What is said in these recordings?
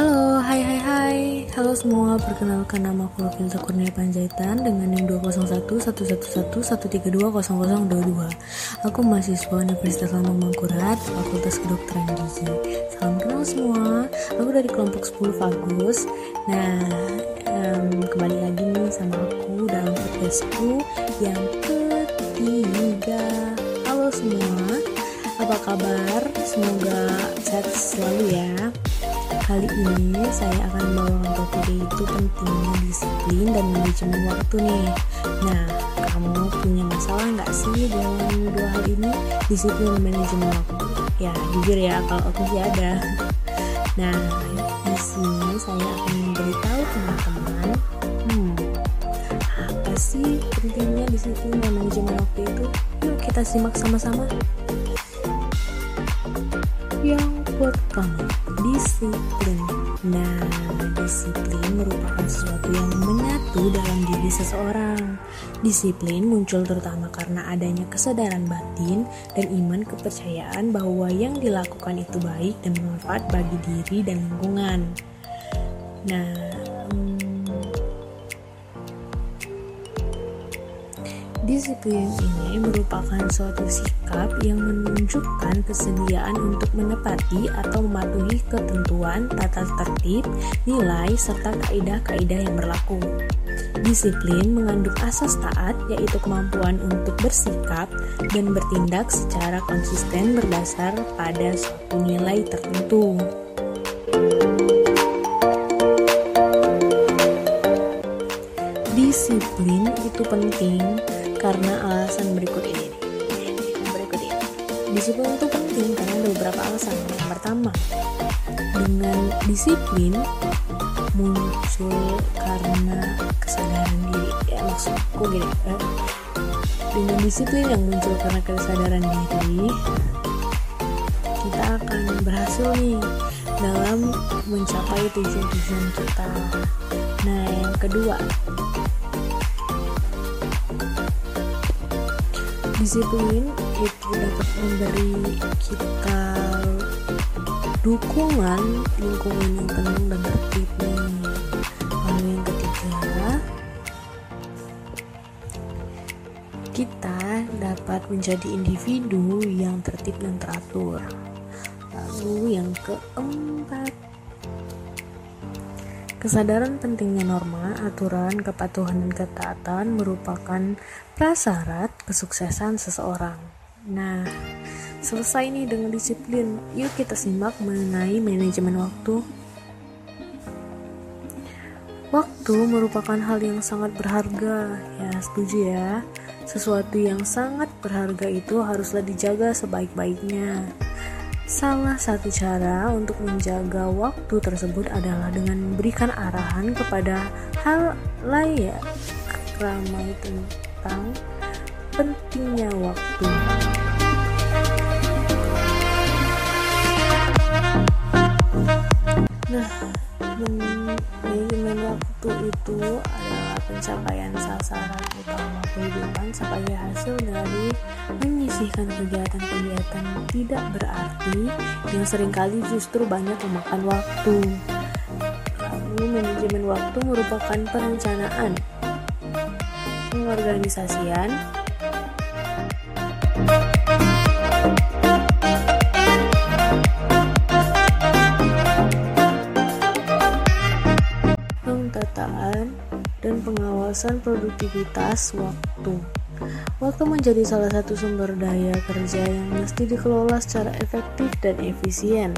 Halo, hai hai hai. Halo semua, perkenalkan nama aku Filta Kurnia Panjaitan dengan NIM 201111113200022 Aku mahasiswa Universitas Lambang Mangkurat, Fakultas Kedokteran Gizi. Salam kenal semua, aku dari kelompok 10 Fagus Nah, um, kembali lagi nih sama aku dalam podcastku yang ketiga. Halo semua, apa kabar? Semoga sehat selalu ya Kali ini saya akan membawakan topik yaitu pentingnya disiplin dan manajemen waktu nih. Nah, kamu punya masalah nggak sih dalam dua hal ini? Disiplin dan manajemen waktu. Ya, jujur ya, kalau aku sih ada. Nah, di sini saya akan memberitahu teman-teman, hmm, apa sih pentingnya disiplin dan manajemen waktu itu? Yuk kita simak sama-sama. Yang pertama, disiplin. Nah, disiplin merupakan sesuatu yang menyatu dalam diri seseorang. Disiplin muncul terutama karena adanya kesadaran batin dan iman kepercayaan bahwa yang dilakukan itu baik dan bermanfaat bagi diri dan lingkungan. Nah, Disiplin ini merupakan suatu sikap yang menunjukkan kesediaan untuk menepati atau mematuhi ketentuan, tata tertib, nilai, serta kaidah-kaidah yang berlaku. Disiplin mengandung asas taat, yaitu kemampuan untuk bersikap dan bertindak secara konsisten berdasar pada suatu nilai tertentu. Disiplin itu penting karena alasan berikut ini. Berikut ini. Disiplin itu penting karena ada beberapa alasan. Yang pertama, dengan disiplin muncul karena kesadaran diri. Ya maksudku gini, eh, dengan disiplin yang muncul karena kesadaran diri, kita akan berhasil nih dalam mencapai tujuan-tujuan kita. Nah, yang kedua, disiplin itu dapat memberi kita dukungan lingkungan yang tenang dan tertib. Lalu yang ketiga kita dapat menjadi individu yang tertib dan teratur. Lalu yang keempat Kesadaran pentingnya norma, aturan, kepatuhan, dan ketaatan merupakan prasyarat kesuksesan seseorang. Nah, selesai nih dengan disiplin. Yuk kita simak mengenai manajemen waktu. Waktu merupakan hal yang sangat berharga. Ya, setuju ya. Sesuatu yang sangat berharga itu haruslah dijaga sebaik-baiknya. Salah satu cara untuk menjaga waktu tersebut adalah dengan memberikan arahan kepada hal layak ramai tentang pentingnya waktu. Nah, manajemen waktu itu adalah pencapaian sasaran utama kehidupan sebagai hasil dari menyisihkan kegiatan-kegiatan tidak berarti yang sering kali justru banyak memakan waktu. Lalu manajemen waktu merupakan perencanaan, pengorganisasian, pengawasan produktivitas waktu. Waktu menjadi salah satu sumber daya kerja yang mesti dikelola secara efektif dan efisien.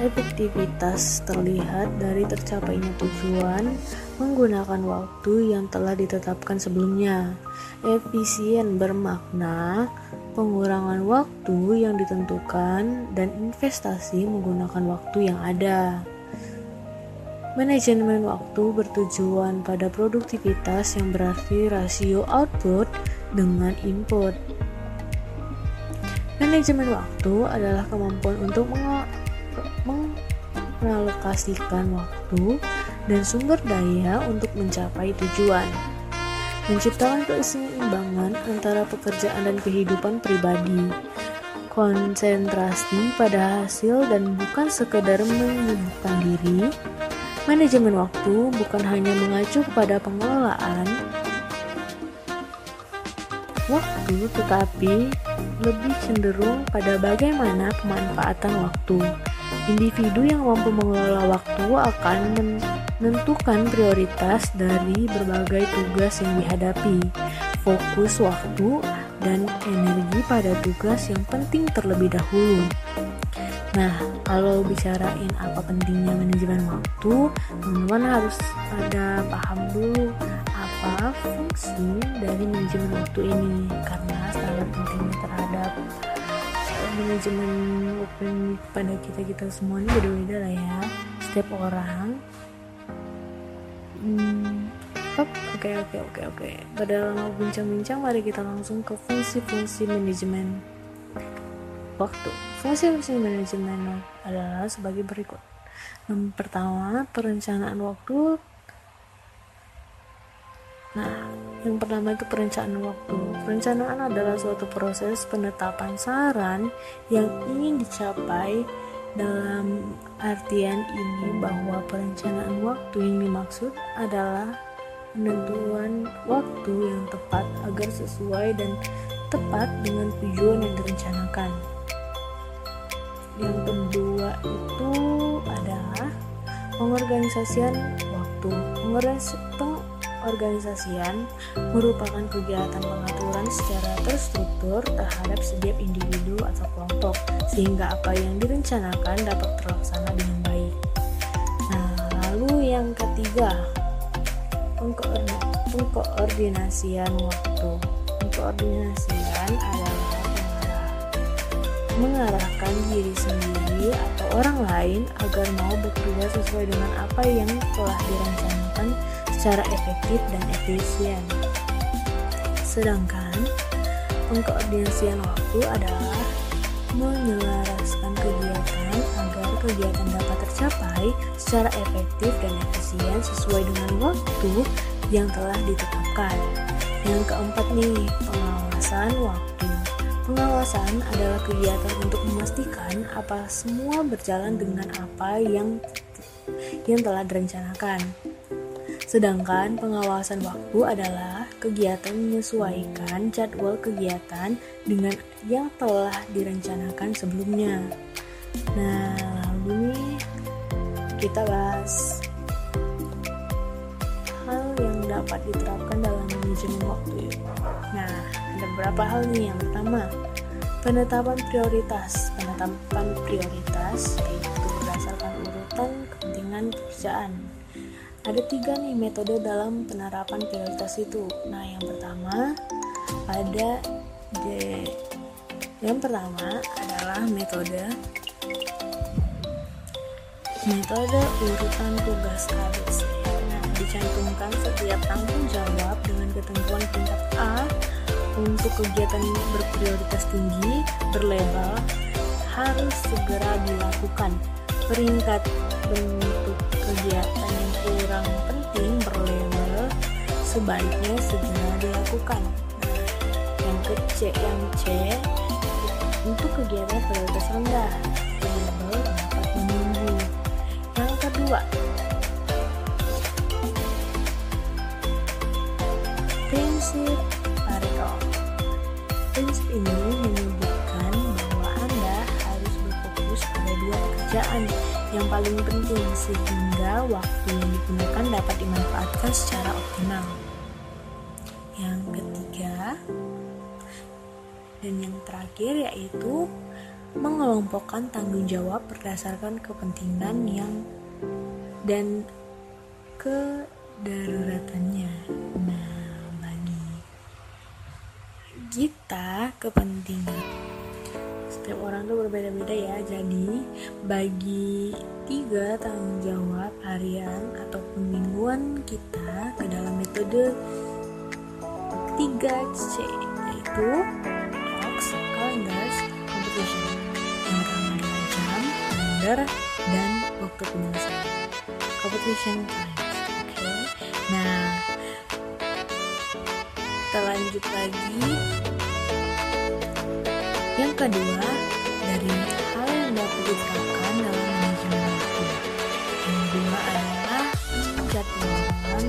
Efektivitas terlihat dari tercapainya tujuan menggunakan waktu yang telah ditetapkan sebelumnya. Efisien bermakna pengurangan waktu yang ditentukan dan investasi menggunakan waktu yang ada. Manajemen waktu bertujuan pada produktivitas yang berarti rasio output dengan input. Manajemen waktu adalah kemampuan untuk mengalokasikan waktu dan sumber daya untuk mencapai tujuan. Menciptakan keseimbangan antara pekerjaan dan kehidupan pribadi. konsentrasi pada hasil dan bukan sekedar menyibukkan diri. Manajemen waktu bukan hanya mengacu kepada pengelolaan waktu, tetapi lebih cenderung pada bagaimana pemanfaatan waktu. Individu yang mampu mengelola waktu akan menentukan prioritas dari berbagai tugas yang dihadapi. Fokus waktu dan energi pada tugas yang penting terlebih dahulu. Nah, kalau bicarain apa pentingnya manajemen waktu, teman-teman harus ada paham dulu apa fungsi dari manajemen waktu ini. Karena sangat pentingnya terhadap eh, manajemen waktu pada kita kita semua ini beda-beda lah ya. Setiap orang hmm, oke oke oke oke. Pada mau bincang-bincang mari kita langsung ke fungsi-fungsi manajemen waktu. Fungsi-fungsi manajemen adalah sebagai berikut. Yang pertama, perencanaan waktu. Nah, yang pertama itu perencanaan waktu. Perencanaan adalah suatu proses penetapan saran yang ingin dicapai dalam artian ini bahwa perencanaan waktu yang dimaksud adalah penentuan waktu yang tepat agar sesuai dan tepat dengan tujuan yang direncanakan yang kedua itu adalah pengorganisasian waktu. Pengorganisasian merupakan kegiatan pengaturan secara terstruktur terhadap setiap individu atau kelompok sehingga apa yang direncanakan dapat terlaksana dengan baik. Nah lalu yang ketiga pengkoordinasian waktu. Pengkoordinasian adalah mengarahkan diri sendiri atau orang lain agar mau bekerja sesuai dengan apa yang telah direncanakan secara efektif dan efisien. Sedangkan pengkoordinasian waktu adalah menyelaraskan kegiatan agar kegiatan dapat tercapai secara efektif dan efisien sesuai dengan waktu yang telah ditetapkan. Yang keempat nih, pengawasan waktu. Pengawasan adalah kegiatan untuk memastikan apa semua berjalan dengan apa yang yang telah direncanakan. Sedangkan pengawasan waktu adalah kegiatan menyesuaikan jadwal kegiatan dengan yang telah direncanakan sebelumnya. Nah, lalu nih kita bahas hal yang dapat diterapkan dalam manajemen waktu. Nah, ada beberapa hal nih. Yang pertama, penetapan prioritas. Penetapan prioritas yaitu berdasarkan urutan kepentingan pekerjaan. Ada tiga nih metode dalam penerapan prioritas itu. Nah, yang pertama ada D. Yang pertama adalah metode metode urutan tugas ABC. Nah, dicantumkan setiap tanggung jawab dengan ketentuan tingkat A untuk kegiatan berprioritas tinggi berlabel harus segera dilakukan. Peringkat bentuk kegiatan yang kurang penting berlabel sebaiknya segera dilakukan. Yang ke C, yang C untuk kegiatan prioritas rendah berlabel dapat menunggu. Yang kedua, prinsip Prinsip ini menyebutkan bahwa Anda harus berfokus pada dua pekerjaan yang paling penting sehingga waktu yang digunakan dapat dimanfaatkan secara optimal. Yang ketiga dan yang terakhir yaitu mengelompokkan tanggung jawab berdasarkan kepentingan yang dan kedaruratannya. Nah, kita kepentingan. Setiap orang tuh berbeda-beda ya. Jadi bagi tiga tanggung jawab harian ataupun mingguan kita ke dalam metode 3C yaitu talks, calendars, competition yang pertama adalah jam, kalender, dan waktu penyelesaian. Competition times oke. Okay? nah lanjut lagi Yang kedua, dari hal yang dapat diterapkan dalam manajemen waktu. Yang kedua adalah penjadwalan.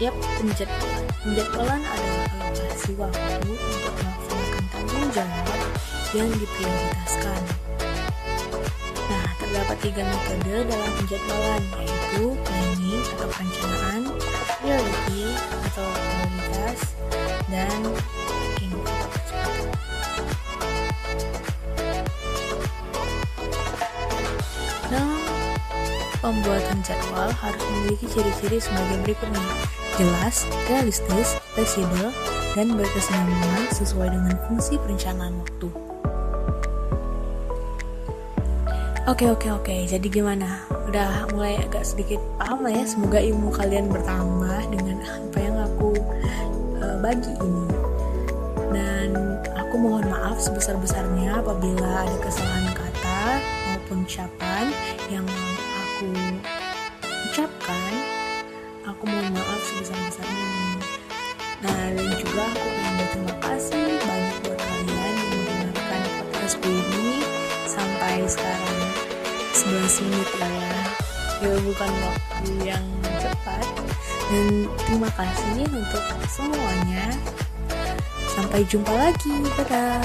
Yap, penjadwalan. Penjadwalan adalah alokasi waktu untuk melaksanakan tanggung jawab yang diprioritaskan. Nah, terdapat tiga metode dalam penjadwalan, yaitu planning atau perencanaan, priority atau prioritas, dan. Dalam pembuatan jadwal harus memiliki ciri-ciri sebagai berikut nih. Jelas, realistis, fleksibel, dan berkesinambungan sesuai dengan fungsi perencanaan waktu. Oke oke oke, jadi gimana? Udah mulai agak sedikit paham lah ya. Semoga ilmu kalian bertambah dengan apa yang aku uh, bagi ini. Dan aku mohon maaf sebesar-besarnya apabila ada kesalahan kata maupun ucapan yang aku ucapkan. Aku mohon maaf sebesar-besarnya Nah dan juga aku ingin berterima kasih banyak 11 menit ya ya bukan waktu yang cepat. Dan terima kasih untuk semuanya. Sampai jumpa lagi dadah